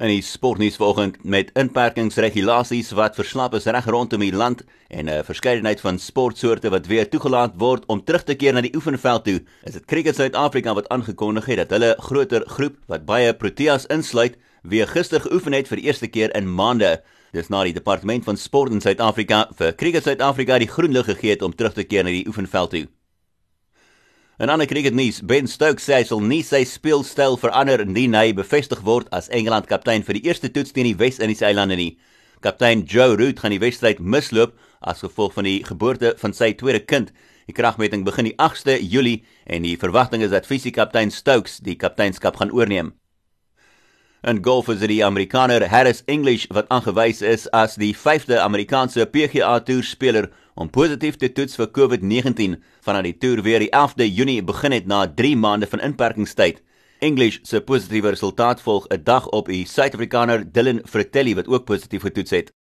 In die sportnuus vanoggend met inperkingsregulasies wat verslap is reg rondom die land en 'n verskeidenheid van sportsoorte wat weer toegelaat word om terug te keer na die oefenveld toe. Is dit Cricket Suid-Afrika wat aangekondig het dat hulle groter groep wat baie Proteas insluit, weer gister geoefen het vir die eerste keer in maande. Dis na die departement van sport in Suid-Afrika vir Cricket Suid-Afrika die groen lig gegee het om terug te keer na die oefenveld toe. En ander cricketnuus, Ben Stokes sê hy sal nie sy speelstyl verander indien hy bevestig word as Engeland kaptein vir die eerste toets teen die Wes-Indiese eilande nie. Kaptein Joe Root gaan die wedstryd misloop as gevolg van die geboorte van sy tweede kind. Die kragmeting begin die 8ste Julie en die verwagting is dat fisiekaptein Stokes die kapteinskap gaan oorneem. En golf is die Amerikaner Harris English wat aangewys is as die 5de Amerikaanse PGA Tour speler om positief te toets vir COVID-19 vanaf die toer weer die 11de Junie begin het na 3 maande van inperkingstyd. English se positiewe resultaat volg 'n dag op die Suid-Afrikaner Dylan Fratelli wat ook positief getoets het.